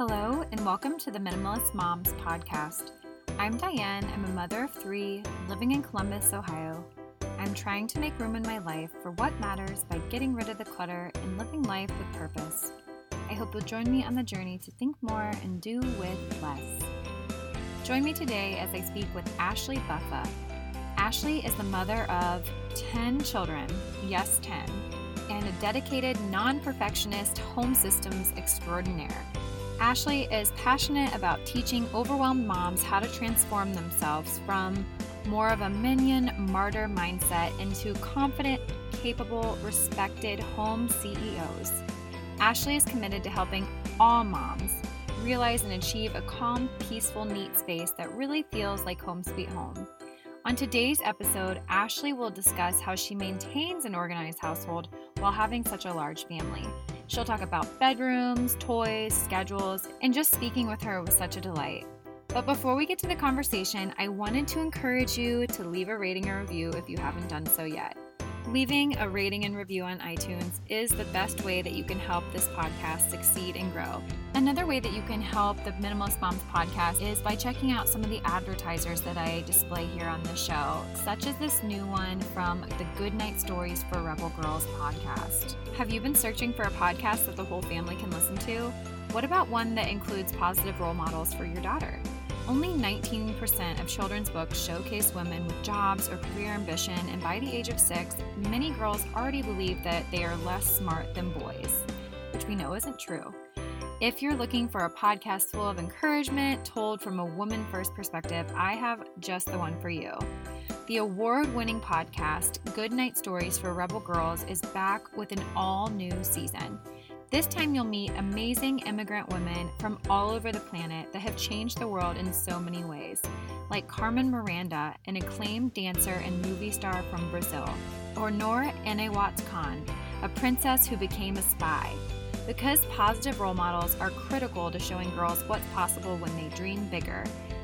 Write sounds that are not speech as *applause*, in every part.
Hello, and welcome to the Minimalist Moms podcast. I'm Diane. I'm a mother of three living in Columbus, Ohio. I'm trying to make room in my life for what matters by getting rid of the clutter and living life with purpose. I hope you'll join me on the journey to think more and do with less. Join me today as I speak with Ashley Buffa. Ashley is the mother of 10 children, yes, 10, and a dedicated non perfectionist home systems extraordinaire. Ashley is passionate about teaching overwhelmed moms how to transform themselves from more of a minion martyr mindset into confident, capable, respected home CEOs. Ashley is committed to helping all moms realize and achieve a calm, peaceful, neat space that really feels like home sweet home. On today's episode, Ashley will discuss how she maintains an organized household while having such a large family. She'll talk about bedrooms, toys, schedules, and just speaking with her was such a delight. But before we get to the conversation, I wanted to encourage you to leave a rating or review if you haven't done so yet. Leaving a rating and review on iTunes is the best way that you can help this podcast succeed and grow. Another way that you can help the Minimalist Moms podcast is by checking out some of the advertisers that I display here on the show, such as this new one from the Goodnight Stories for Rebel Girls podcast. Have you been searching for a podcast that the whole family can listen to? What about one that includes positive role models for your daughter? Only 19% of children's books showcase women with jobs or career ambition, and by the age of six, many girls already believe that they are less smart than boys, which we know isn't true. If you're looking for a podcast full of encouragement told from a woman first perspective, I have just the one for you. The award winning podcast, Goodnight Stories for Rebel Girls, is back with an all new season. This time, you'll meet amazing immigrant women from all over the planet that have changed the world in so many ways, like Carmen Miranda, an acclaimed dancer and movie star from Brazil, or Noor Inayat Khan, a princess who became a spy. Because positive role models are critical to showing girls what's possible when they dream bigger,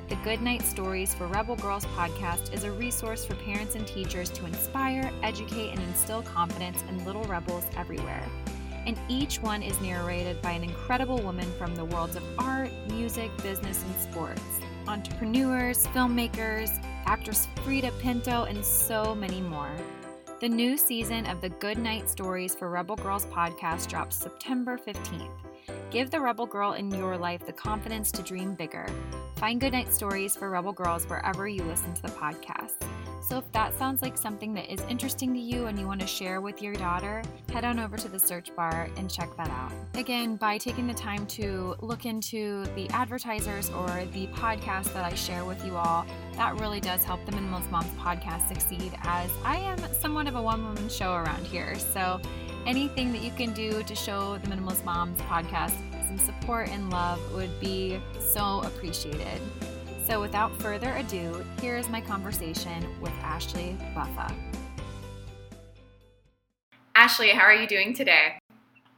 the Goodnight Stories for Rebel Girls podcast is a resource for parents and teachers to inspire, educate, and instill confidence in little rebels everywhere and each one is narrated by an incredible woman from the worlds of art, music, business, and sports. Entrepreneurs, filmmakers, actress Freida Pinto, and so many more. The new season of the Good Night Stories for Rebel Girls podcast drops September 15th. Give the Rebel Girl in your life the confidence to dream bigger. Find Good Night Stories for Rebel Girls wherever you listen to the podcast. So if that sounds like something that is interesting to you and you want to share with your daughter, head on over to the search bar and check that out. Again, by taking the time to look into the advertisers or the podcast that I share with you all, that really does help the Minimalist Moms podcast succeed as I am somewhat of a one woman show around here. So anything that you can do to show the Minimalist Moms podcast some support and love would be so appreciated. So, without further ado, here is my conversation with Ashley Buffa. Ashley, how are you doing today?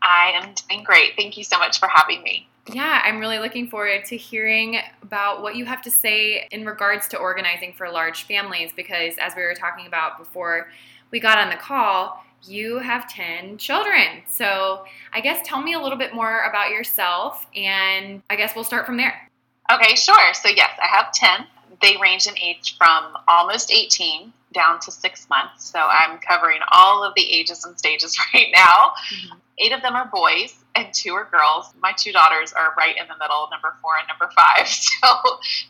I am doing great. Thank you so much for having me. Yeah, I'm really looking forward to hearing about what you have to say in regards to organizing for large families because, as we were talking about before we got on the call, you have 10 children. So, I guess tell me a little bit more about yourself, and I guess we'll start from there. Okay, sure. So, yes, I have 10. They range in age from almost 18 down to six months. So, I'm covering all of the ages and stages *laughs* right now. Mm-hmm. Eight of them are boys and two are girls. My two daughters are right in the middle, number four and number five. *laughs* So,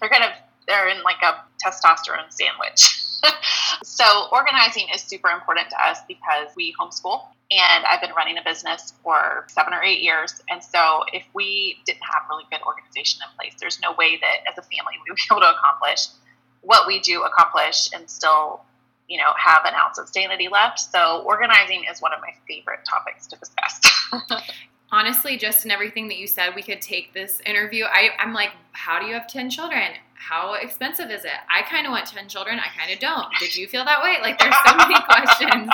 they're kind of they're in like a testosterone sandwich. *laughs* so organizing is super important to us because we homeschool and I've been running a business for seven or eight years. And so if we didn't have really good organization in place, there's no way that as a family we would be able to accomplish what we do accomplish and still, you know, have an ounce of sanity left. So organizing is one of my favorite topics to discuss. *laughs* honestly, just in everything that you said, we could take this interview. I, I'm like, how do you have 10 children? How expensive is it? I kind of want 10 children. I kind of don't. Did you feel that way? Like, there's so many *laughs* questions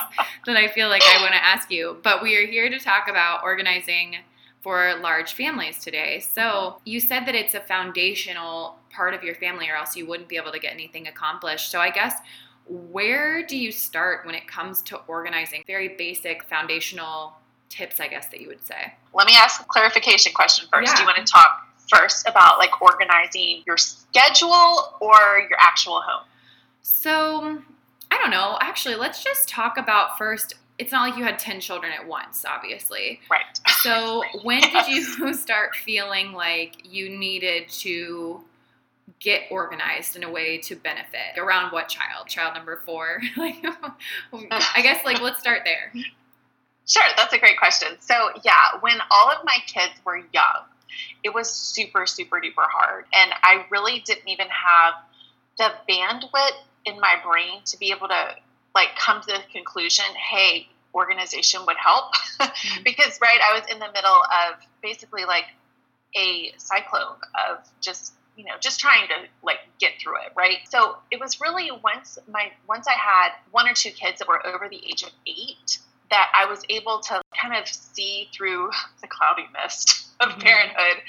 that I feel like I want to ask you. But we are here to talk about organizing for large families today. So, you said that it's a foundational part of your family, or else you wouldn't be able to get anything accomplished. So, I guess where do you start when it comes to organizing very basic foundational tips, I guess, that you would say? Let me ask a clarification question first. Yeah. Do you want to talk first about like organizing your schedule or your actual home? So, I don't know. Actually, let's just talk about first. It's not like you had 10 children at once, obviously. Right. So, *laughs* when yes. did you *laughs* start feeling like you needed to get organized in a way to benefit? Around what child? Child number four? *laughs* like, I guess, like, let's start there. Sure, that's a great question. So, yeah, when all of my kids were young, it was super, super duper hard. And I really didn't even have the bandwidth in my brain to be able to like come to the conclusion, hey, organization would help. *laughs* mm-hmm. because, right, I was in the middle of basically like a cyclone of just you know just trying to like get through it right so it was really once my once i had one or two kids that were over the age of eight that I was able to kind of see through *laughs* the cloudy mist *laughs* of mm-hmm. parenthood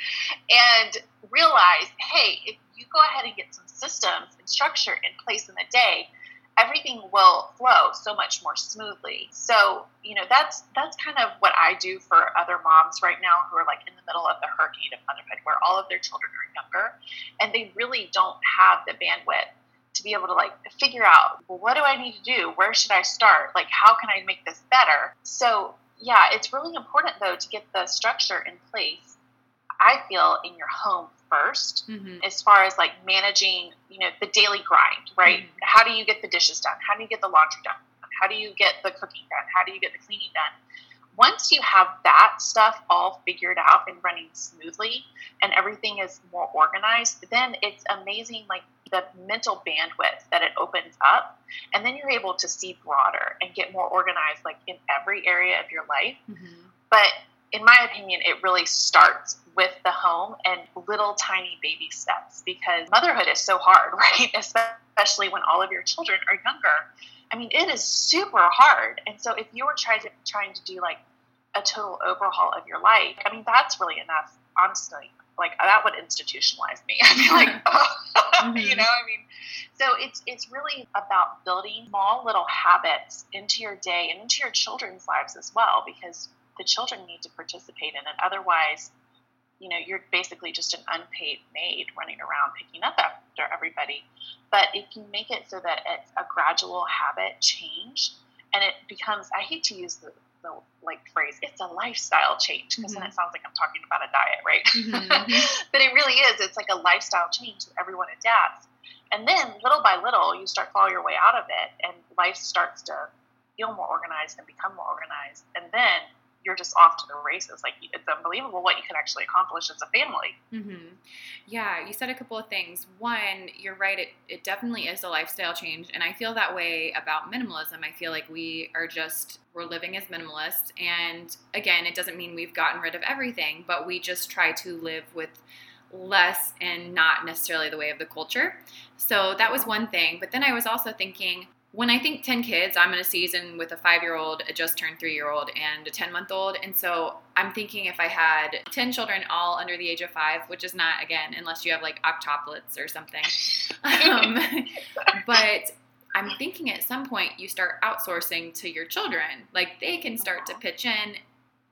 and realize, hey, if you go ahead and get some systems and structure in place in the day, everything will flow so much more smoothly. So, you know, that's that's kind of what I do for other moms right now who are like in the middle of the hurricane of motherhood where all of their children are younger and they really don't have the bandwidth be able to like figure out well, what do I need to do? Where should I start? Like, how can I make this better? So, yeah, it's really important though to get the structure in place. I feel in your home 1st mm-hmm. as far as like managing, you know, the daily grind, right? Mm-hmm. How do you get the dishes done? How do you get the laundry done? How do you get the cooking done? How do you get the cleaning done? Once you have that stuff all figured out and running smoothly and everything is more organized, then it's amazing like the mental bandwidth that it opens up. And then you're able to see broader and get more organized like in every area of your life. Mm-hmm. but in my opinion it really starts with the home and little tiny baby steps because motherhood is so hard *laughs* right? Especially when all of your children are younger i mean it is super hard and so if you were trying to trying to do like a total overhaul of your life i mean that's really enough honestly like that would institutionalize me. *laughs* I'd be like, oh. *laughs* mm-hmm. *laughs* you know, I mean, so it's it's really about building small little habits into your day and into your children's lives as well, because the children need to participate in it. Otherwise, you know, you're basically just an unpaid maid running around picking up after everybody. But if you make it so that it's a gradual habit change, and it becomes, I hate to use the the like phrase it's a lifestyle change because mm-hmm. then it sounds like i'm talking about a diet right *laughs* mm-hmm. but it really is it's like a lifestyle change that everyone adapts and then little by little you start fall your way out of it and life starts to feel more organized and become more organized and then you're just off to the races. Like it's unbelievable what you can actually accomplish as a family. Mm-hmm. Yeah, you said a couple of things. One, you're right. It it definitely is a lifestyle change, and I feel that way about minimalism. I feel like we are just we're living as minimalists, and again, it doesn't mean we've gotten rid of everything, but we just try to live with less and not necessarily the way of the culture. So that was one thing. But then I was also thinking when I think 10 kids, I'm in a season with a five year old, a just turned three year old, and a 10 month old. And so I'm thinking if I had 10 children all under the age of five, which is not, again, unless you have like octoplets or something. *laughs* Um, *laughs* but I'm thinking at some point you start outsourcing to your children. Like they can start to pitch in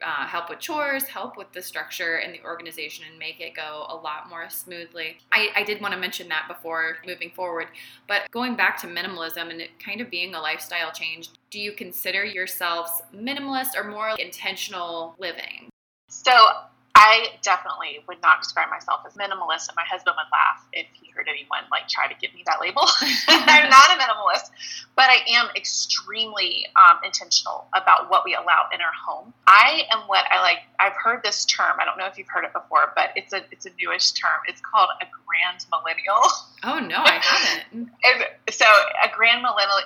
uh, help with chores, help with the structure and the organization, and make it go a lot more smoothly. I, I did want to mention that before moving forward, but going back to minimalism and it kind of being a lifestyle change, do you consider yourselves minimalist or more intentional living? So I definitely would not describe myself as minimalist, and my husband would laugh if he heard anyone like try to give me that label. *laughs* I'm not a minimalist, but I am extremely um, intentional about what we allow in our home. I am what I like. I've heard this term. I don't know if you've heard it before, but it's a it's a newish term. It's called a grand millennial. Oh no, I *laughs* haven't. so a grand millennial,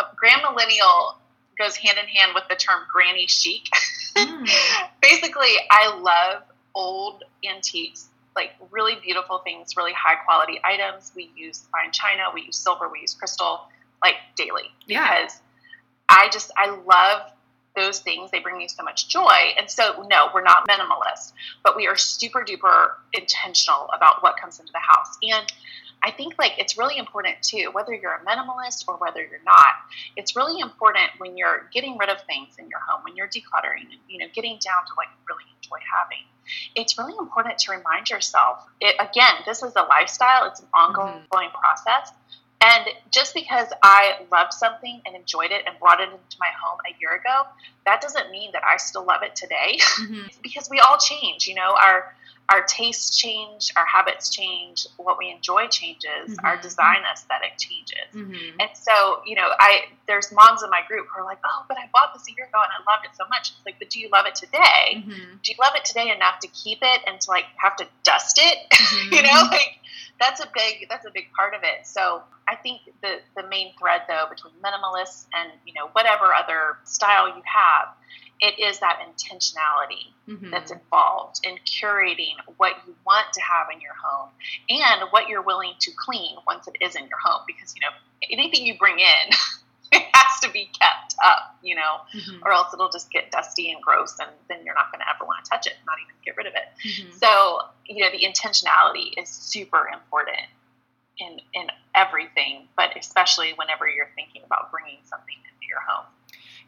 a grand millennial goes hand in hand with the term granny chic. Mm. *laughs* Basically, I love old antiques, like really beautiful things, really high quality items. We use fine china, we use silver, we use crystal, like daily. Yeah. Because I just I love those things. They bring me so much joy. And so no, we're not minimalist, but we are super duper intentional about what comes into the house. And I think like it's really important too, whether you're a minimalist or whether you're not, it's really important when you're getting rid of things in your home, when you're decluttering you know, getting down to like really enjoy having it's really important to remind yourself. It, again, this is a lifestyle; it's an ongoing mm-hmm. process. And just because I loved something and enjoyed it and brought it into my home a year ago, that doesn't mean that I still love it today. Mm-hmm. *laughs* because we all change, you know, our our tastes change, our habits change, what we enjoy changes, mm-hmm. our design aesthetic changes. Mm-hmm. And so, you know, I there's moms in my group who are like, "Oh, but I bought this a year ago and I loved it so much." It's like, "But do you love it today? Mm-hmm. Do you love it today enough to keep it and to like have to dust it?" *laughs* you know, mm-hmm. like that's a big that's a big part of it. So I think the the main thread though between minimalists and you know whatever other style you have it is that intentionality mm-hmm. that's involved in curating what you want to have in your home and what you're willing to clean once it is in your home because you know anything you bring in *laughs* it has to be kept up you know mm-hmm. or else it'll just get dusty and gross and then you're not going to ever want to touch it not even get rid of it mm-hmm. so you know the intentionality is super important in in everything but especially whenever you're thinking about bringing something into your home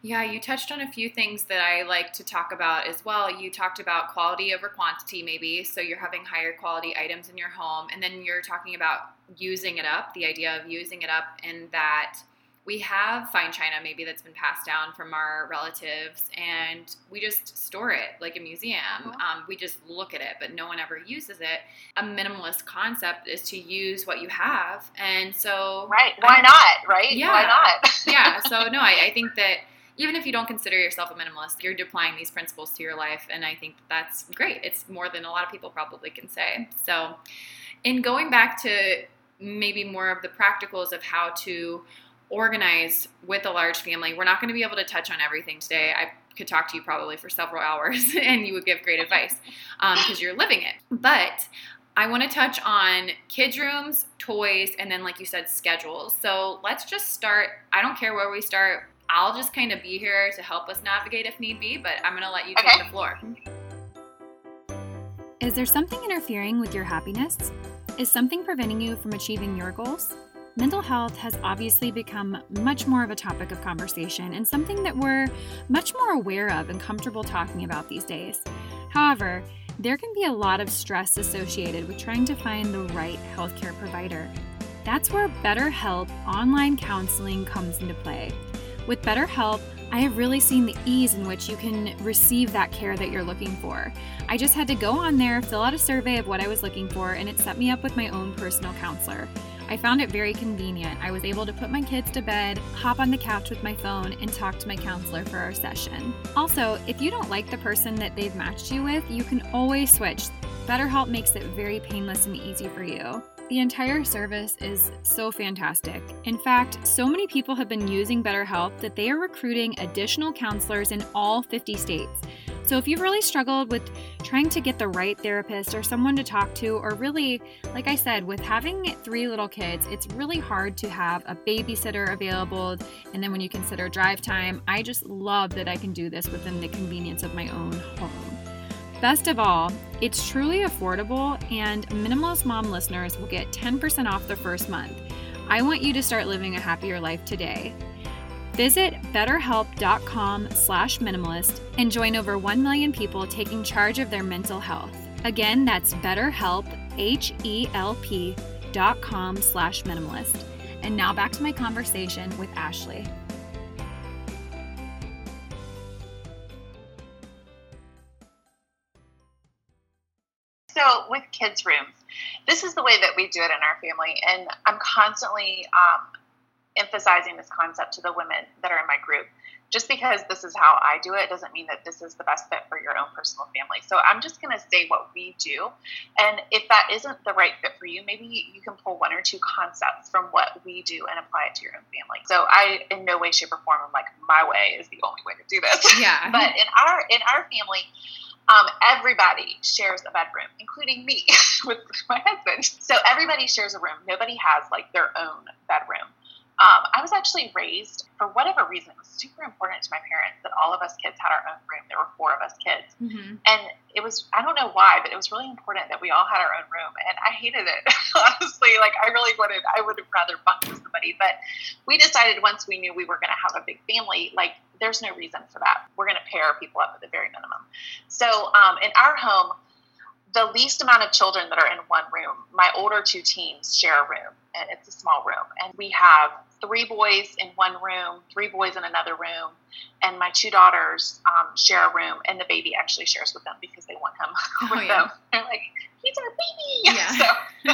yeah, you touched on a few things that I like to talk about as well. You talked about quality over quantity, maybe. So you're having higher quality items in your home. And then you're talking about using it up, the idea of using it up, and that we have fine china maybe that's been passed down from our relatives and we just store it like a museum mm-hmm. um, we just look at it but no one ever uses it a minimalist concept is to use what you have and so right why not right yeah why not *laughs* yeah so no I, I *laughs* think that even if you don't consider yourself a minimalist, you're applying these principles to your life. And I think that's great. It's more than a lot of people probably can say. So, in going back to maybe more of the practicals of how to organize with a large family, we're not going to be able to touch on everything today. I could talk to you probably for several hours *laughs* and you would give great advice because um, you're living it. But I want to touch on kids' rooms, toys, and then, like you said, schedules. So let's just start. I don't care where we start. I'll just kind of be here to help us navigate if need be, but I'm going to let you okay. take the floor. Is there something interfering with your happiness? Is something preventing you from achieving your goals? Mental health has obviously become much more of a topic of conversation and something that we're much more aware of and comfortable talking about these days. However, there can be a lot of stress associated with trying to find the right healthcare provider. That's where BetterHelp online counseling comes into play. With BetterHelp, I have really seen the ease in which you can receive that care that you're looking for. I just had to go on there, fill out a survey of what I was looking for, and it set me up with my own personal counselor. I found it very convenient. I was able to put my kids to bed, hop on the couch with my phone, and talk to my counselor for our session. Also, if you don't like the person that they've matched you with, you can always switch. BetterHelp makes it very painless and easy for you. The entire service is so fantastic. In fact, so many people have been using BetterHelp that they are recruiting additional counselors in all 50 states. So if you've really struggled with trying to get the right therapist or someone to talk to, or really, like I said, with having three little kids, it's really hard to have a babysitter available. And then when you consider drive time, I just love that I can do this within the convenience of my own home. Best of all, it's truly affordable, and Minimalist Mom listeners will get 10% off their first month. I want you to start living a happier life today. Visit betterhelp.com slash minimalist and join over 1 million people taking charge of their mental health. Again, that's betterhelp, H-E-L-P dot com slash minimalist. And now back to my conversation with Ashley. So with kids' rooms, this is the way that we do it in our family, and I'm constantly um, emphasizing this concept to the women that are in my group. Just because this is how I do it doesn't mean that this is the best fit for your own personal family. So I'm just going to say what we do. And if that isn't the right fit for you, maybe you can pull one or two concepts from what we do and apply it to your own family. So I, in no way, shape, or form, am like, my way is the only way to do this. Yeah. *laughs* but in our in our family, um, everybody shares a bedroom, including me *laughs* with my husband. So everybody shares a room. Nobody has like their own bedroom. Um, I was actually raised, for whatever reason, it was super important to my parents that all of us kids had our own room. There were four of us kids. Mm-hmm. And it was, I don't know why, but it was really important that we all had our own room. And I hated it, *laughs* honestly. Like, I really wanted, I would have rather bunked with somebody. But we decided once we knew we were going to have a big family, like, there's no reason for that. We're going to pair people up at the very minimum. So um, in our home, the least amount of children that are in one room. My older two teens share a room, and it's a small room. And we have three boys in one room, three boys in another room, and my two daughters um, share a room, and the baby actually shares with them because they want him *laughs* with oh, yeah. them. They're like, he's our baby. Yeah. *laughs* so, *laughs*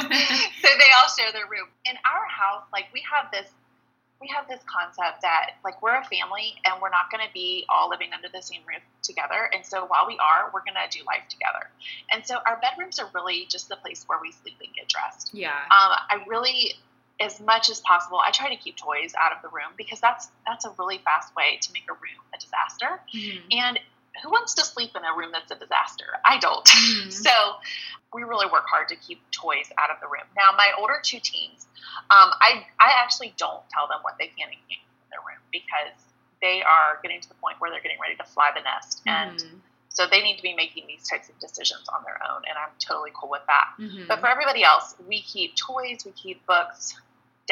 so they all share their room. In our house, like we have this we have this concept that like we're a family and we're not going to be all living under the same roof together. And so while we are we're going to do life together. And so our bedrooms are really just the place where we sleep and get dressed. Yeah. Um, i really as much as possible i try to keep toys out of the room because that's that's a really fast way to make a room a disaster. Mm-hmm. and who wants to sleep in a room that's a disaster? I don't. *laughs* Mm-hmm. So we really work hard to keep toys out of the room. Now, my older two teens, um, I, I actually don't tell them what they can and can't in their room because they are getting to the point where they're getting ready to fly the nest. And mm-hmm. so they need to be making these types of decisions on their own. And I'm totally cool with that. Mm-hmm. But for everybody else, we keep toys, we keep books,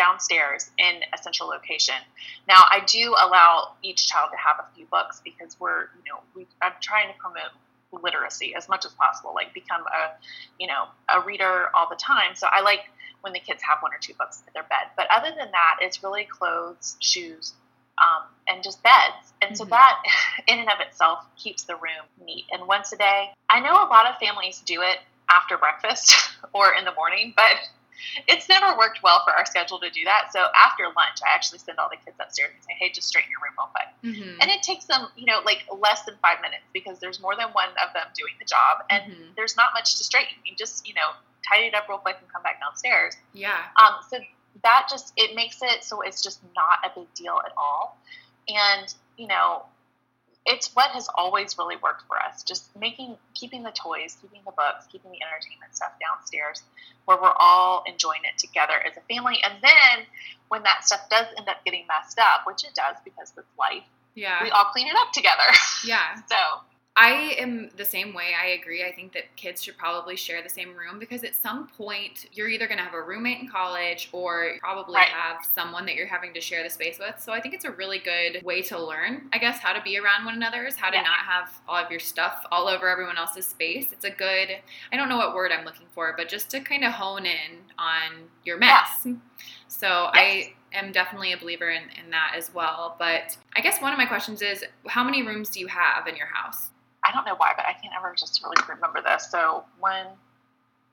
downstairs in a central location. Now, I do allow each child to have a few books because we're, you know, we, I'm trying to promote literacy as much as possible, like become a, you know, a reader all the time. So I like when the kids have one or two books in their bed. But other than that, it's really clothes, shoes, um, and just beds. And so mm-hmm. that, *laughs* in and of itself, keeps the room neat. And once a day, I know a lot of families do it after breakfast *laughs* or in the morning, but it's never worked well for our schedule to do that. So after lunch, I actually send all the kids upstairs and say, "Hey, just straighten your room real quick." Mm-hmm. And it takes them, you know, like less than five minutes because there's more than one of them doing the job, and mm-hmm. there's not much to straighten. You just, you know, tidy it up real quick and come back downstairs. Yeah. Um. So that just it makes it so it's just not a big deal at all, and you know, it's what has always really worked for us. Just making, keeping the toys, keeping the books, keeping the entertainment stuff downstairs, where we're all enjoying it together as a family. And then when that stuff does end up getting messed up, which it does because it's life, yeah, we all clean it up together. *laughs* Yeah. so I am the same way. I agree. I think that kids should probably share the same room because at some point you're either going to have a roommate in college or probably right. have someone that you're having to share the space with. So I think it's a really good way to learn, I guess, how to be around one another is how to yeah. not have all of your stuff all over everyone else's space. It's a good, I don't know what word I'm looking for, but just to kind of hone in on your mess. Yeah. So yes. I am definitely a believer in, in that as well. But I guess one of my questions is how many rooms do you have in your house? I don't know why, but I can't ever just really remember this. So one,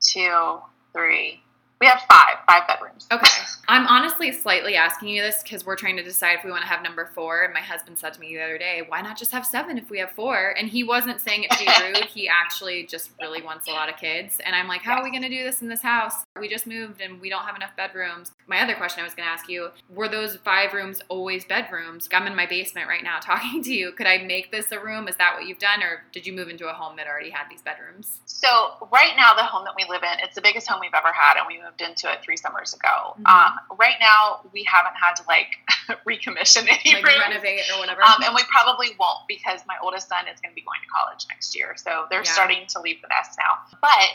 two, three. We have five, five bedrooms. Okay. I'm honestly slightly asking you this because we're trying to decide if we want to have number four. And my husband said to me the other day, why not just have seven if we have four? And he wasn't saying it to be *laughs* rude. he actually just really wants a lot of kids. And I'm like, how yes. are we going to do this in this house? We just moved and we don't have enough bedrooms. My other question I was going to ask you were those five rooms always bedrooms? I'm in my basement right now *laughs* talking to you. Could I make this a room? Is that what you've done? Or did you move into a home that already had these bedrooms? So, right now, the home that we live in, it's the biggest home we've ever had. And we moved into it three summers ago. Mm-hmm. Um, right now we haven't had to like *laughs* recommission any like rooms. renovate or whatever. Um, and we probably won't because my oldest son is going to be going to college next year, so they're yeah. starting to leave the nest now. But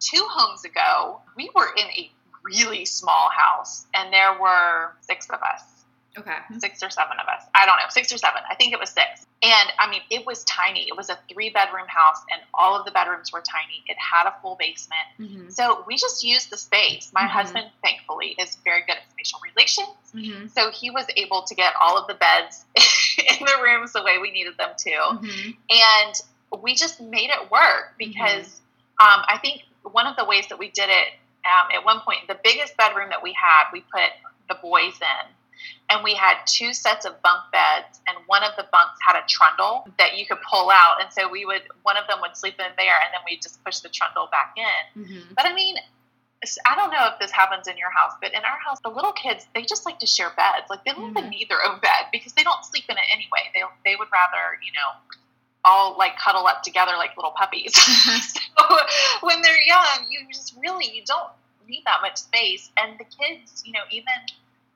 two homes ago, we were in a really small house, and there were six of us. Okay. Six or seven of us. I don't know, six or seven. I think it was six. And I mean, it was tiny. It was a three bedroom house, and all of the bedrooms were tiny. It had a full basement. Mm-hmm. So we just used the space. My mm-hmm. husband, thankfully, is very good at spatial relations. Mm-hmm. So he was able to get all of the beds *laughs* in the rooms the way we needed them to. Mm-hmm. And we just made it work because mm-hmm. um, I think one of the ways that we did it um, at one point, the biggest bedroom that we had, we put the boys in and we had two sets of bunk beds and one of the bunks had a trundle that you could pull out and so we would one of them would sleep in there and then we'd just push the trundle back in mm-hmm. but i mean I don't know if this happens in your house, but in our house, the little kids they just like to share beds. Like they don't mm-hmm. even need their own bed because they don't sleep in it anyway. They they would rather you know all like cuddle up together like little puppies. *laughs* *laughs* so when they're young, you just really you don't need that much space. And the kids, you know, even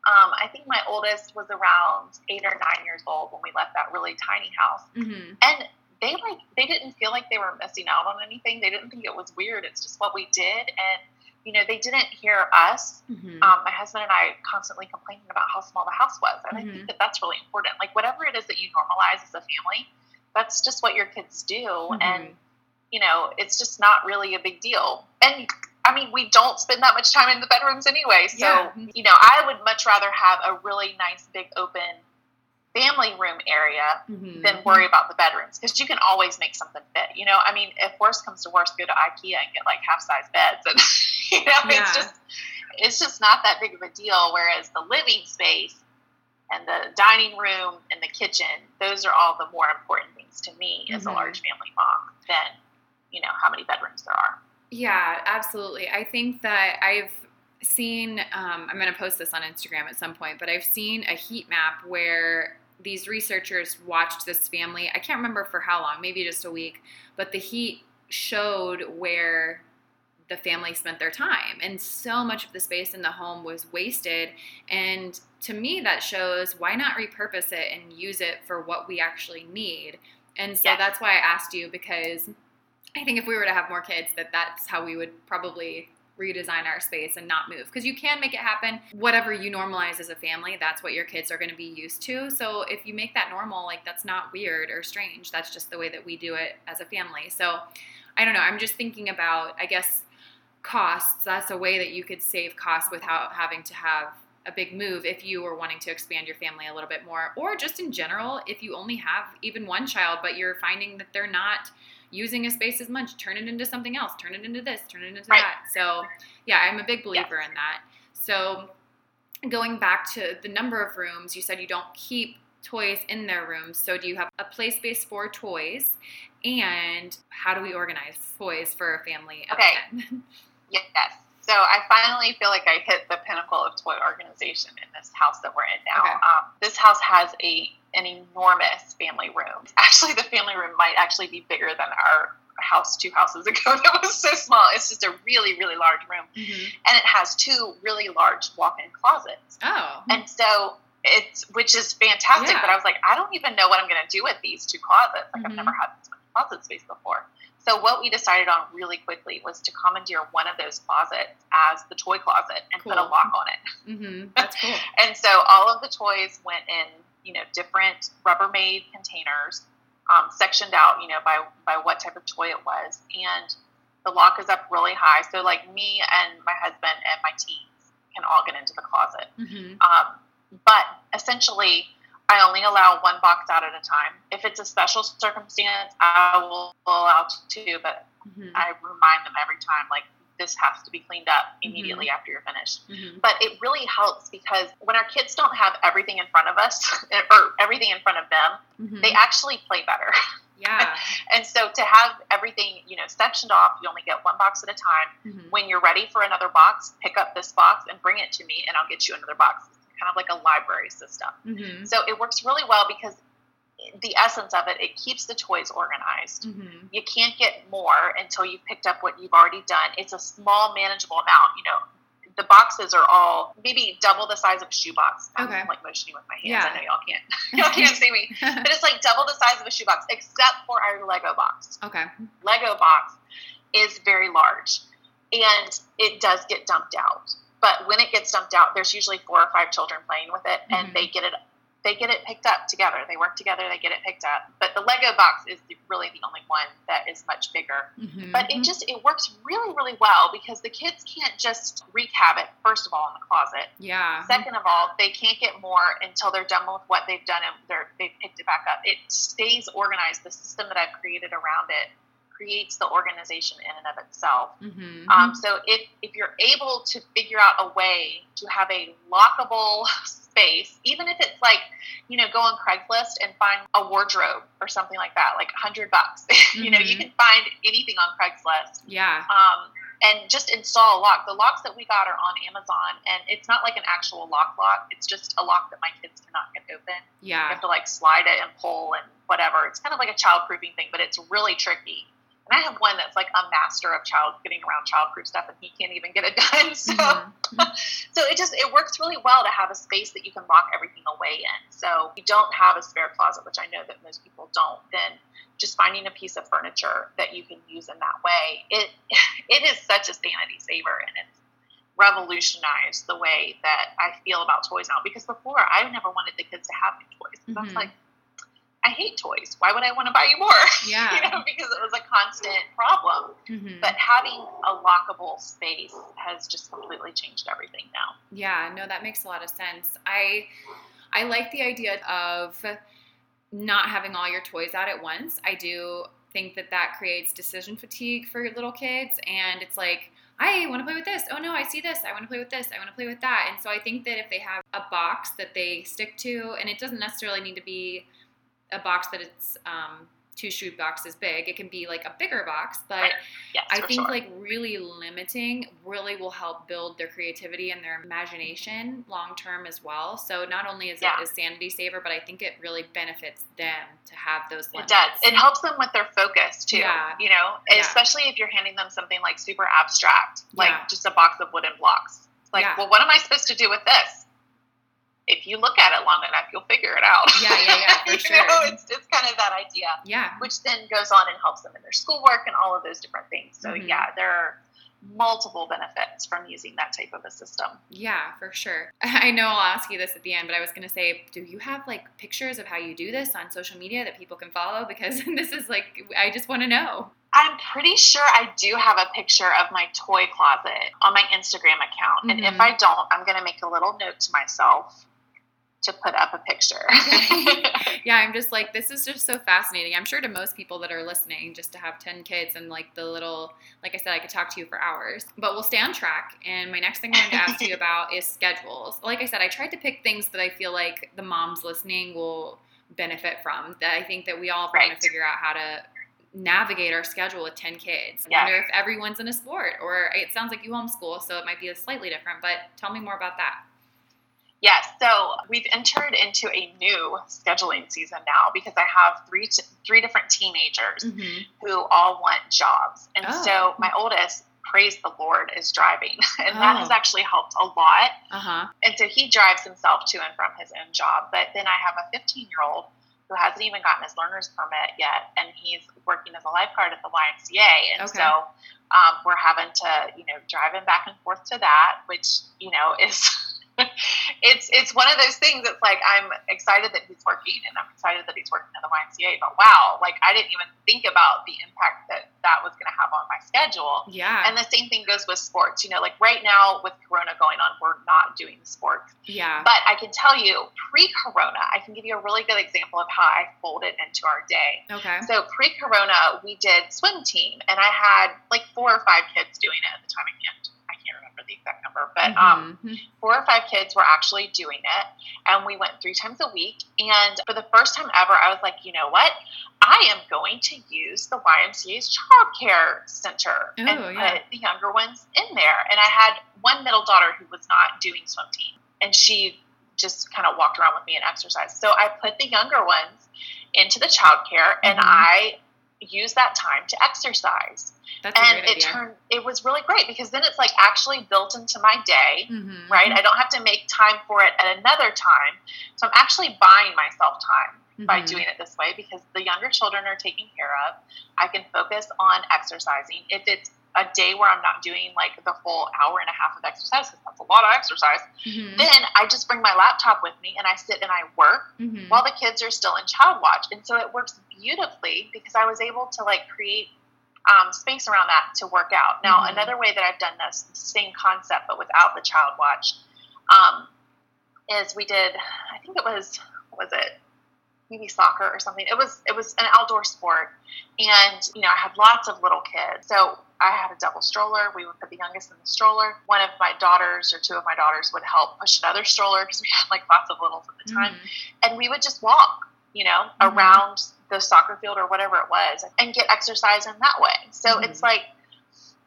um, I think my oldest was around eight or nine years old when we left that really tiny house, mm-hmm. and they like they didn't feel like they were missing out on anything. They didn't think it was weird. It's just what we did, and you know they didn't hear us. Mm-hmm. Um, my husband and I constantly complaining about how small the house was, and mm-hmm. I think that that's really important. Like whatever it is that you normalize as a family, that's just what your kids do, mm-hmm. and you know, it's just not really a big deal. And I mean, we don't spend that much time in the bedrooms anyway. So, yeah. you know, I would much rather have a really nice, big, open family room area mm-hmm. than worry about the bedrooms because you can always make something fit. You know, I mean, if worst comes to worst, go to IKEA and get like half size beds, and *laughs* you know, yeah. it's just it's just not that big of a deal. Whereas the living space and the dining room and the kitchen, those are all the more important things to me mm-hmm. as a mm-hmm. large family mom than you know how many bedrooms there are. Yeah, absolutely. I think that I've seen um, i'm going to post this on instagram at some point but i've seen a heat map where these researchers watched this family. I can't remember for how long, maybe just a week, but the heat showed where the family spent their time. And so much of the space in the home was wasted. And to me, that shows why not repurpose it and use it for what we actually need. And so that's why I asked you because I think if we were to have more kids, that that's how we would probably redesign our space and not move because you can make it happen. Whatever you normalize as a family, that's what your kids are going to be used to. So if you make that normal, like that's not weird or strange. That's just the way that we do it as a family. So I don't know. I'm just thinking about, I guess, costs. That's a way that you could save costs without having to have a big move if you were wanting to expand your family a little bit more or just in general if you only have even one child but you're finding that they're not using a space as much. Turn it into something else. Turn it into this. Turn it into right. that. So, yeah, I'm a big believer yes. in that. So, going back to the number of rooms, you said you don't keep toys in their rooms. So, do you have a play space for toys? And how do we organize toys for a family of okay. 10? *laughs* yes. So I finally feel like I hit the pinnacle of toy organization in this house that we're in now. Okay. Um, this house has a an enormous family room. *laughs* Actually, the family room might actually be bigger than our house two houses *laughs* ago that was so small. It's just a really, really large room. Mm-hmm. And it has two really large walk in closets. Oh. And so it's, which is fantastic. Yeah. But I was like, I don't even know what I'm going to do with these two closets. Like, mm-hmm. I've never had this much closet space before. So what we decided on really quickly was to commandeer one of those closets as the toy closet and cool. put a lock on it. Mm-hmm. That's cool. *laughs* and so all of the toys went in you know different Rubbermaid containers, um, sectioned out, you know, by by what type of toy it was, and the lock is up really high. So like me and my husband and my teens can all get into the closet. Mm-hmm. Um, but essentially, I only allow one box out at a time. If it's a special circumstance, I will allow two, but mm-hmm. I remind them every time, like this has to be cleaned up mm-hmm. immediately mm-hmm. after you're finished. Mm-hmm. But it really helps because when our kids don't have everything in front of us *laughs* or everything in front of them, mm-hmm. they actually play better. Yeah. *laughs* and so to have everything, you know, sectioned off, you only get one box at a time. Mm-hmm. When you're ready for another box, pick up this box and bring it to me and I'll get you another box. It's kind of like a library system. Mm-hmm. So it works really well because the essence of it, it keeps the toys organized. Mm-hmm. You can't get more until you've picked up what you've already done. It's a small, manageable amount. You know, the boxes are all maybe double the size of a shoebox. Okay. I'm like motioning with my hands. Yeah. I know y'all can't *laughs* y'all can't see me, *laughs* but it's like double the size of a shoebox, except for our Lego box. Okay. Lego box is very large, and it does get dumped out. But when it gets dumped out, there's usually four or five children playing with it, mm-hmm. and they get it they get it picked up together. They work together, they get it picked up. But the Lego box is really the only one that is much bigger. Mm-hmm. But it just it works really really well because the kids can't just wreak havoc first of all in the closet. Yeah. Second of all, they can't get more until they're done with what they've done and they're they've picked it back up. It stays organized. The system that I've created around it creates the organization in and of itself. Mm-hmm. Um, so if, if you're able to figure out a way to have a lockable *laughs* space, even if it's like, you know, go on Craigslist and find a wardrobe or something like that, like a hundred bucks. Mm-hmm. *laughs* you know, you mm-hmm. can find anything on Craigslist. Yeah. Um, and just install a lock. The locks that we got are on Amazon, and it's not like an actual lock lock. It's just a lock that my kids cannot get open. Yeah. You have to like slide it and pull and whatever. It's kind of like a child proofing thing, but it's really tricky. And I have one that's like a master of child getting around childproof stuff, and he can't even get it *laughs* done. So, mm-hmm. *laughs* so it just it works really well to have a space that you can lock everything away in. So, if you don't have a spare closet, which I know that most people don't, then just finding a piece of furniture that you can use in that way, it *laughs* it is such a sanity saver, and it's revolutionized the way that I feel about toys now. Because before, I never wanted the kids to have new toys. Mm-hmm. I was like, I hate toys. Why would I want to buy you more? *laughs* Yeah. you know, because it was a constant problem. Mm-hmm. But having a lockable space has just completely changed everything now. Yeah, no, that makes a lot of sense. I I like the idea of not having all your toys out at once. I do think that that creates decision fatigue for little kids and it's like I want to play with this. Oh no, I see this. I want to play with this. I want to play with that. And so I think that if they have a box that they stick to, and it doesn't necessarily need to be a box that it's um, two shoe boxes big. It can be like a bigger box, but Right. Yes, I think sure. like really limiting really will help build their creativity and their imagination long term as well. So not only is Yeah. it a sanity saver, but I think it really benefits them to have those It does. It helps them with their focus too. Yeah. You know, Yeah. especially if you're handing them something like super abstract, like Yeah. just a box of wooden blocks. Like, well, what am I supposed to do with this? If you look at it long enough, you'll figure it out. Yeah, yeah, yeah, *laughs* for you sure. know, it's it's kind of that idea, yeah. which then goes on and helps them in their schoolwork and all of those different things. So Mhm. yeah, there are multiple benefits from using that type of a system. Yeah, for sure. *laughs* I know I'll ask you this at the end, but I was going to say, do you have like pictures of how you do this on social media that people can follow? *laughs* Because this is like, I just want to know. I'm pretty sure I do have a picture of my toy closet on my Instagram account. And if Mhm. I don't, I'm going to make a little note to myself to put up a picture. *laughs* yeah, I'm just like, this is just so fascinating. I'm sure to most people that are listening, just to have 10 kids and like the little, like I said, I could talk to you for hours, but we'll stay on track. And my next thing I wanted to ask you *laughs* about is schedules. Like I said, I tried to pick things that I feel like the moms listening will benefit from, that I think that we all want Right. to figure out how to navigate our schedule with 10 kids. I wonder if everyone's in a sport or it sounds like you homeschool, so it might be a slightly different, but tell me more about that. Yes, so we've entered into a new scheduling season now because I have three t- three different teenagers Mm-hmm. who all want jobs, and Oh. so my oldest, praise the Lord, is driving, *laughs* and that has Oh. actually helped a lot. Uh huh. And so he drives himself to and from his own job. But then I have a 15 year old who hasn't even gotten his learner's permit yet, and he's working as a lifeguard at the YMCA. And Okay. so um, we're having to, you know, drive him back and forth to that, which you know is. *laughs* *laughs* it's it's one of those things that's like I'm excited that he's working and I'm excited that he's working at the YMCA but wow like I didn't even think about the impact that that was going to have on my schedule Yeah. and the same thing goes with sports you know like right now with corona going on we're not doing sports yeah. but I can tell you, pre-corona, I can give you a really good example of how I folded into our day. Okay. So pre-corona, we did swim team, and I had like four or five kids doing it at the time. I can't, I can't remember the exact number, but um, Mhm. four or five kids were actually doing it, and we went three times a week. And for the first time ever, I was like, you know what? I am going to use the YMCA's child care center and Oh, yeah. put the younger ones in there. And I had one middle daughter who was not doing swim team, and she just kind of walked around with me and exercised. So I put the younger ones into the child care, and. I used that time to exercise. That's and it idea. turned it was really great because then it's like actually built into my day Mhm. right? I don't have to make time for it at another time. So I'm actually buying myself time by Mhm. doing it this way because the younger children are taken care of. I can focus on exercising. If it's a day where I'm not doing like the full hour and a half of exercise, because that's a lot of exercise, Mhm. then I just bring my laptop with me and I sit and I work Mhm. while the kids are still in child watch. And so it works beautifully because I was able to like create um, space around that to work out. Now, Mhm. another way that I've done this, same concept, but without the child watch, um, is we did, I think it was, was it? Maybe soccer or something. It was it was an outdoor sport, and you know I had lots of little kids. So I had a double stroller. We would put the youngest in the stroller. One of my daughters or two of my daughters would help push another stroller because we had like lots of littles at the time Mhm. and we would just walk, you know, Mhm. around the soccer field or whatever it was and get exercise in that way. So Mhm. it's like,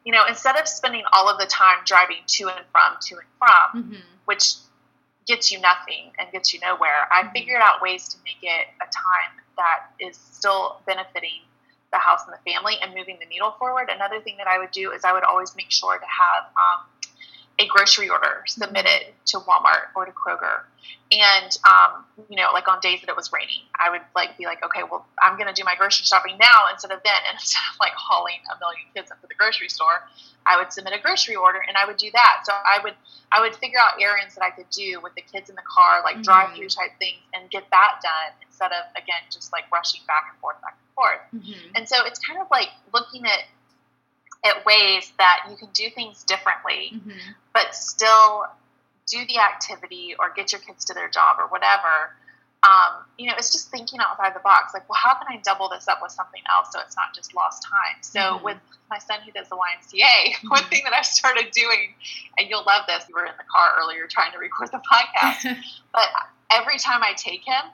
you know, instead of spending all of the time driving to and from, to and from, Mhm. which gets you nothing and gets you nowhere, I Mhm. figured out ways to make it a time that is still benefiting the house and the family and moving the needle forward. Another thing that I would do is I would always make sure to have um, a grocery order submitted to Walmart or to Kroger. And, um, you know, like on days that it was raining, I would like be like, okay, well, I'm going to do my grocery shopping now instead of then. *laughs* And instead of like hauling a million kids into the grocery store, I would submit a grocery order and I would do that. So I would, I would figure out errands that I could do with the kids in the car, like Mhm. drive through type things and get that done instead of again just like rushing back and forth, back and forth. Mm-hmm. And so it's kind of like looking at at ways that you can do things differently, mm-hmm. but still do the activity or get your kids to their job or whatever um, you know, it's just thinking outside the box. Like, well, how can I double this up with something else so it's not just lost time? So, mm-hmm. with my son who does the YMCA, *laughs* mm-hmm. one thing that I started doing, and you'll love this, we were in the car earlier trying to record the podcast, *laughs* but every time I take him,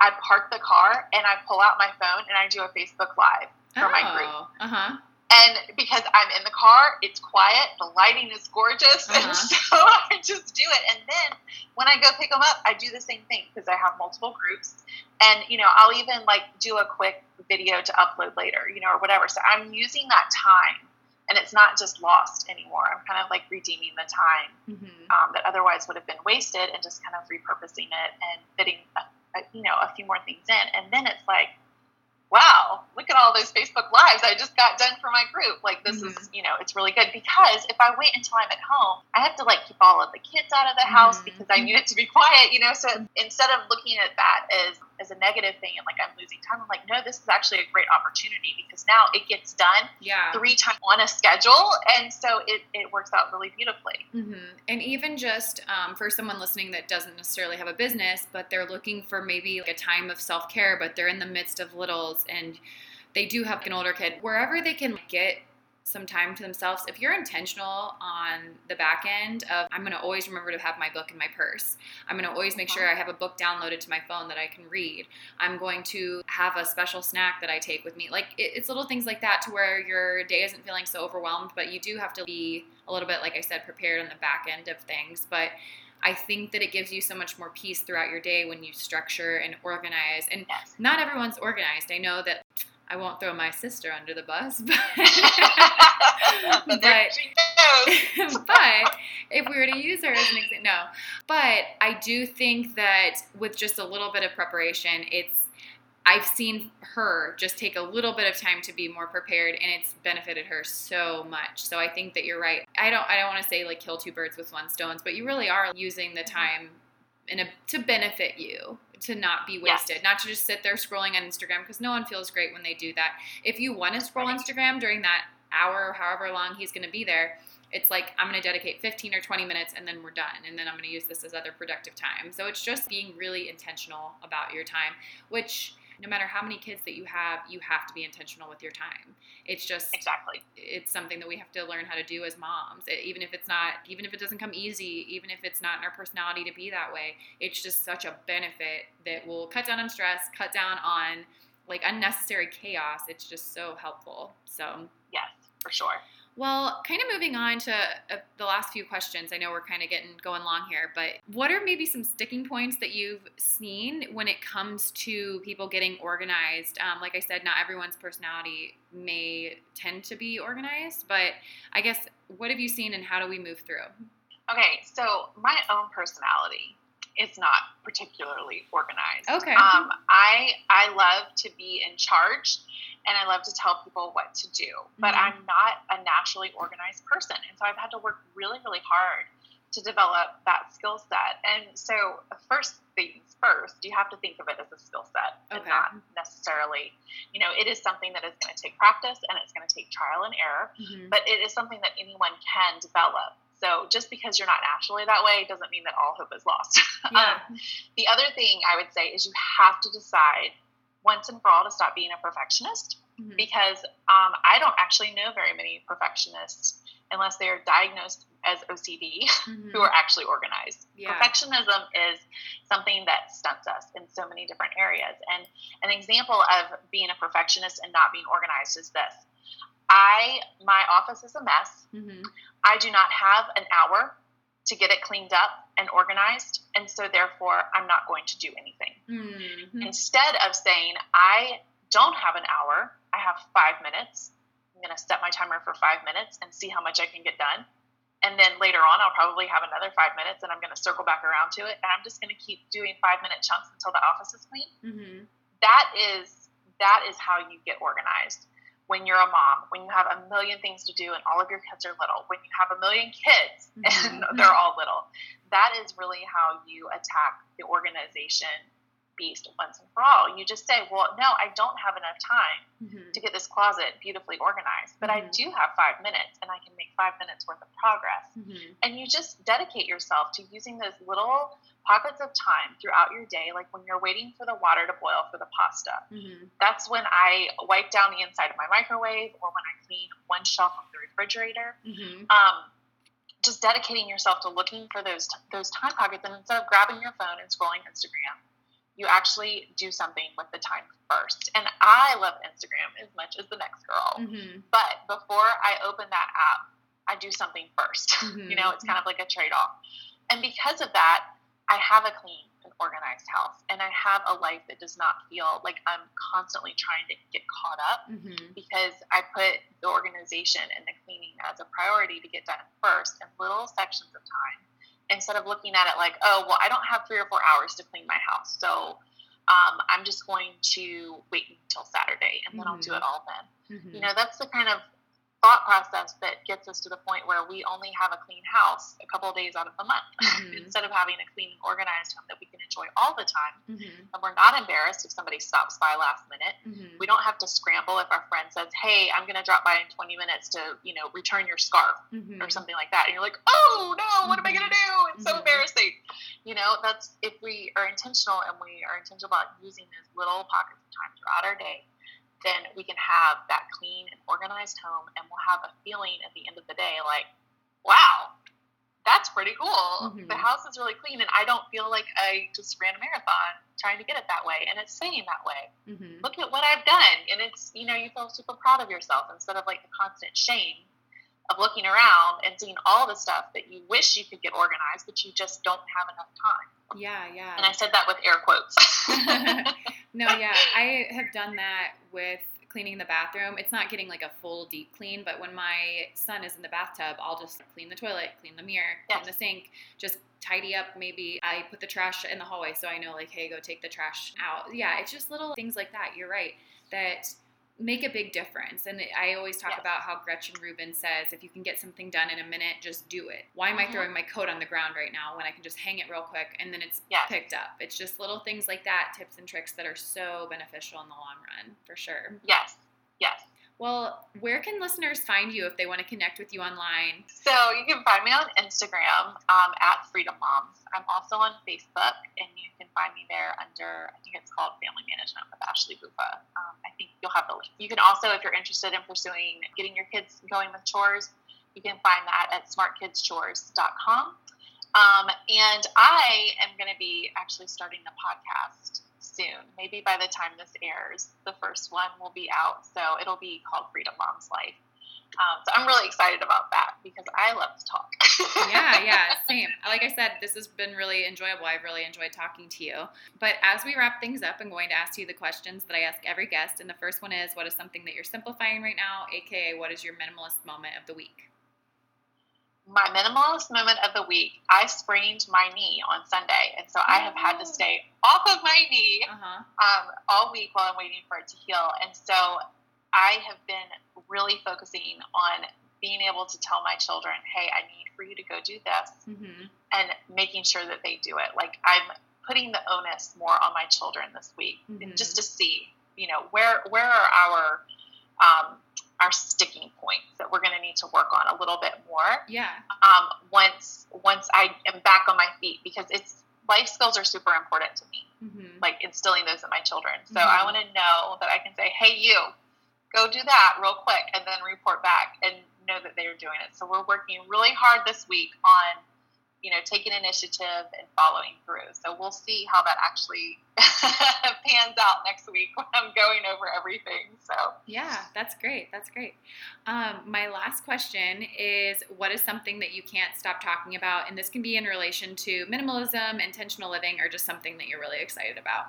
I park the car and I pull out my phone and I do a Facebook Live for oh, my group. Oh, uh huh. And because I'm in the car, it's quiet, the lighting is gorgeous, *laughs* uh-huh. and so I just do it. And then when I go pick them up, I do the same thing because I have multiple groups, and you know I'll even like do a quick video to upload later, you know, or whatever. So I'm using that time, and it's not just lost anymore. I'm kind of like redeeming the time mm-hmm. um, that otherwise would have been wasted, and just kind of repurposing it and fitting, a, a, you know, a few more things in, and then it's like wow, look at all those Facebook lives I just got done for my group. Like this mm-hmm. is, you know, it's really good because if I wait until I'm at home, I have to like keep all of the kids out of the house mm-hmm. because I need it to be quiet, you know. So instead of looking at that as as a negative thing and like I'm losing time, I'm like, no, this is actually a great opportunity because now it gets done yeah. three times on a schedule, and so it it works out really beautifully. Mm-hmm. And even just um, for someone listening that doesn't necessarily have a business, but they're looking for maybe like a time of self care, but they're in the midst of littles and they do have an older kid, wherever they can get some time to themselves. If you're intentional on the back end of, I'm going to always remember to have my book in my purse. I'm going to always make sure I have a book downloaded to my phone that I can read. I'm going to have a special snack that I take with me. Like it's little things like that to where your day isn't feeling so overwhelmed, but you do have to be a little bit, like I said, prepared on the back end of things. But I think that it gives you so much more peace throughout your day when you structure and organize. And yes. not everyone's organized. I know that I won't throw my sister under the bus, *laughs* but, *laughs* but, *laughs* but if we were to use her as an example, no. But I do think that with just a little bit of preparation, it's I've seen her just take a little bit of time to be more prepared and it's benefited her so much. So I think that you're right. I don't I don't want to say like kill two birds with one stone, but you really are using the time in a, to benefit you to not be wasted, yes. not to just sit there scrolling on Instagram because no one feels great when they do that. If you want to scroll Instagram during that hour or however long he's going to be there, it's like I'm going to dedicate 15 or 20 minutes and then we're done. And then I'm going to use this as other productive time. So it's just being really intentional about your time, which no matter how many kids that you have, you have to be intentional with your time. It's just exactly. It's something that we have to learn how to do as moms. Even if it's not, even if it doesn't come easy, even if it's not in our personality to be that way, it's just such a benefit that will cut down on stress, cut down on like unnecessary chaos. It's just so helpful. So yes, for sure. Well, kind of moving on to uh, the last few questions. I know we're kind of getting going long here, but what are maybe some sticking points that you've seen when it comes to people getting organized? Um, like I said, not everyone's personality may tend to be organized, but I guess what have you seen and how do we move through? Okay, so my own personality is not particularly organized. Okay. Um, I I love to be in charge and I love to tell people what to do. But mm-hmm. I'm not a naturally organized person. And so I've had to work really, really hard to develop that skill set. And so, first things first, you have to think of it as a skill set okay. and not necessarily, you know, it is something that is going to take practice and it's going to take trial and error, mm-hmm. but it is something that anyone can develop. So just because you're not naturally that way doesn't mean that all hope is lost. *laughs* Yeah. um, the other thing I would say is you have to decide once and for all to stop being a perfectionist mm-hmm. because um, I don't actually know very many perfectionists unless they are diagnosed as OCD mm-hmm. who are actually organized. Yeah. Perfectionism is something that stunts us in so many different areas. And an example of being a perfectionist and not being organized is this. I my office is a mess. Mm-hmm. I do not have an hour to get it cleaned up and organized. And so, therefore, I'm not going to do anything. Mm-hmm. Instead of saying, I don't have an hour, I have five minutes. I'm going to set my timer for five minutes and see how much I can get done. And then later on, I'll probably have another five minutes and I'm going to circle back around to it. And I'm just going to keep doing five minute chunks until the office is clean. Mm-hmm. That is that is how you get organized when you're a mom, when you have a million things to do and all of your kids are little, when you have a million kids *laughs* mm-hmm. and they're all little, that is really how you attack the organization beast once and for all. You just say, well, no, I don't have enough time Mm-hmm. to get this closet beautifully organized, but I Mhm. do have five minutes and I can make five minutes worth of progress. Mm-hmm. And you just dedicate yourself to using those little pockets of time throughout your day, like when you're waiting for the water to boil for the pasta. Mm-hmm. That's when I wipe down the inside of my microwave or when I clean one shelf of the refrigerator. Mm-hmm. Um, just dedicating yourself to looking for those those time pockets, and instead of grabbing your phone and scrolling Instagram, you actually do something with the time first. And I love Instagram as much as the next girl, Mm-hmm. but before I open that app, I do something 1st *laughs* Mhm. you know, it's kind of like a trade off. And because of that, I have a clean and organized house, and I have a life that does not feel like I'm constantly trying to get caught up Mm-hmm. because I put the organization and the cleaning as a priority to get done first in little sections of time instead of looking at it like, oh, well, I don't have three or four hours to clean my house. So um, I'm just going to wait until Saturday and then I'll do Mhm. it all then. Mm-hmm. You know, that's the kind of thought process that gets us to the point where we only have a clean house a couple of days out of the month *laughs* Mhm. instead of having a clean, organized home that we can enjoy all the time. Mm-hmm. And we're not embarrassed if somebody stops by last minute Mm-hmm. we don't have to scramble if our friend says, "Hey, I'm going to drop by in 20 minutes to, you know, return your scarf Mm-hmm. or something like that." And you're like, "Oh no, what am I going to do? It's so Mhm. embarrassing." You know, that's if we are intentional and we are intentional about using those little pockets of time throughout our day, then we can have that clean and organized home, and we'll have a feeling at the end of the day like, "Wow." That's pretty cool. Mhm. The house is really clean, and I don't feel like I just ran a marathon trying to get it that way. And it's saying that way Mm-hmm. look at what I've done. And it's, you know, you feel super proud of yourself instead of like the constant shame of looking around and seeing all the stuff that you wish you could get organized, but you just don't have enough time. Yeah, yeah. And I said that with air quotes. *laughs* *laughs* no, yeah, I have done that with cleaning the bathroom. It's not getting like a full deep clean, but when my son is in the bathtub, I'll just clean the toilet, clean the mirror, clean Yes. the sink, just tidy up. Maybe I put the trash in the hallway so I know, like, hey, go take the trash out. Yeah, it's just little things like that. You're right. That make a big difference. And I always talk Yes. about how Gretchen Rubin says, if you can get something done in a minute, just do it. Why am I Mhm. throwing my coat on the ground right now when I can just hang it real quick and then it's Yes. picked up? It's just little things like that, tips and tricks that are so beneficial in the long run, for sure. yes, yes. Well, where can listeners find you if they want to connect with you online? So you can find me on Instagram um, at Freedom Moms. I'm also on Facebook, and you can find me there under, I think it's called Family Management with Ashley Buffa. Um, I think you'll have the link. You can also, if you're interested in pursuing getting your kids going with chores, you can find that at smartkidschores.com. Um, and I am going to be actually starting a podcast soon. Maybe by the time this airs, the first one will be out. So it'll be called Freedom Mom's Life. Um, so I'm really excited about that because I love to talk. *laughs* yeah, yeah, *laughs* same. Like I said, this has been really enjoyable. I've really enjoyed talking to you. But as we wrap things up, I'm going to ask you the questions that I ask every guest. And the first one is what is something that you're simplifying right now, aka what is your minimalist moment of the week? My minimalist moment of the week, I sprained my knee on Sunday. And so I have had to stay off of my knee Uh huh. um, all week while I'm waiting for it to heal. And so I have been really focusing on being able to tell my children, hey, I need for you to go do this Mm-hmm. and making sure that they do it. Like I'm putting the onus more on my children this week Mhm. just to see, you know, where where are our um, our sticking points that we're going to need to work on a little bit more Yeah. um, once once I am back on my feet because it's life skills are super important to me Mm-hmm. like instilling those in my children so Mhm. I want to know that I can say hey you go do that real quick and then report back and know that they're doing it so we're working really hard this week on you know taking initiative and following through so we'll see how that actually *laughs* pans out next week when I'm going over everything so Yeah, that's great. That's great. Um, my last question is what is something that you can't stop talking about? And this can be in relation to minimalism, intentional living, or just something that you're really excited about.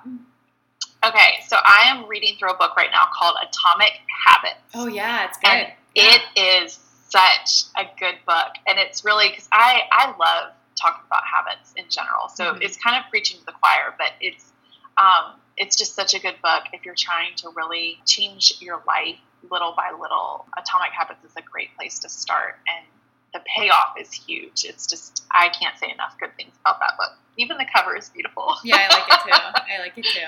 Okay, so I am reading through a book right now called Atomic Habits. Oh, yeah, it's good. And it is such a good book. And it's really because I, I love talking about habits in general. So Mhm. it's kind of preaching to the choir, but it's um, it's just such a good book if you're trying to really change your life little by little. Atomic Habits is a great place to start and the payoff is huge. It's just I can't say enough good things about that book. Even the cover is beautiful. *laughs* yeah, I like it too. *laughs* I like it too.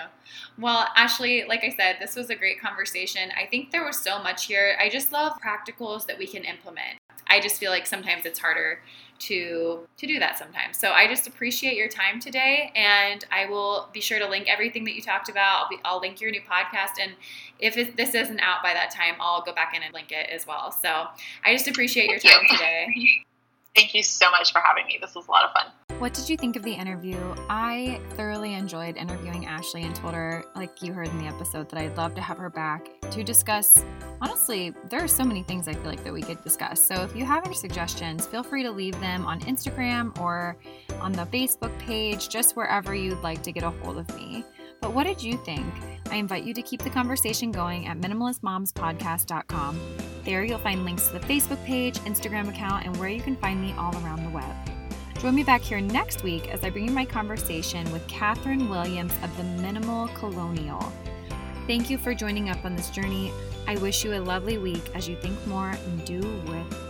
Well, Ashley, like I said, this was a great conversation. I think there was so much here. I just love practicals that we can implement. I just feel like sometimes it's harder to to do that sometimes. So I just appreciate your time today, and I will be sure to link everything that you talked about. I'll, be, I'll link your new podcast, and if it, this isn't out by that time, I'll go back in and link it as well. So I just appreciate your time today. *laughs* Thank you so much for having me. This was a lot of fun. What did you think of the interview? I thoroughly enjoyed interviewing Ashley and told her, like you heard in the episode, that I'd love to have her back to discuss. Honestly, there are so many things I feel like that we could discuss. So if you have any suggestions, feel free to leave them on Instagram or on the Facebook page, just wherever you'd like to get a hold of me. But what did you think? I invite you to keep the conversation going at minimalistmomspodcast.com. There you'll find links to the Facebook page, Instagram account, and where you can find me all around the web. Join me back here next week as I bring you my conversation with Katherine Williams of the Minimal Colonial. Thank you for joining up on this journey. I wish you a lovely week as you think more and do with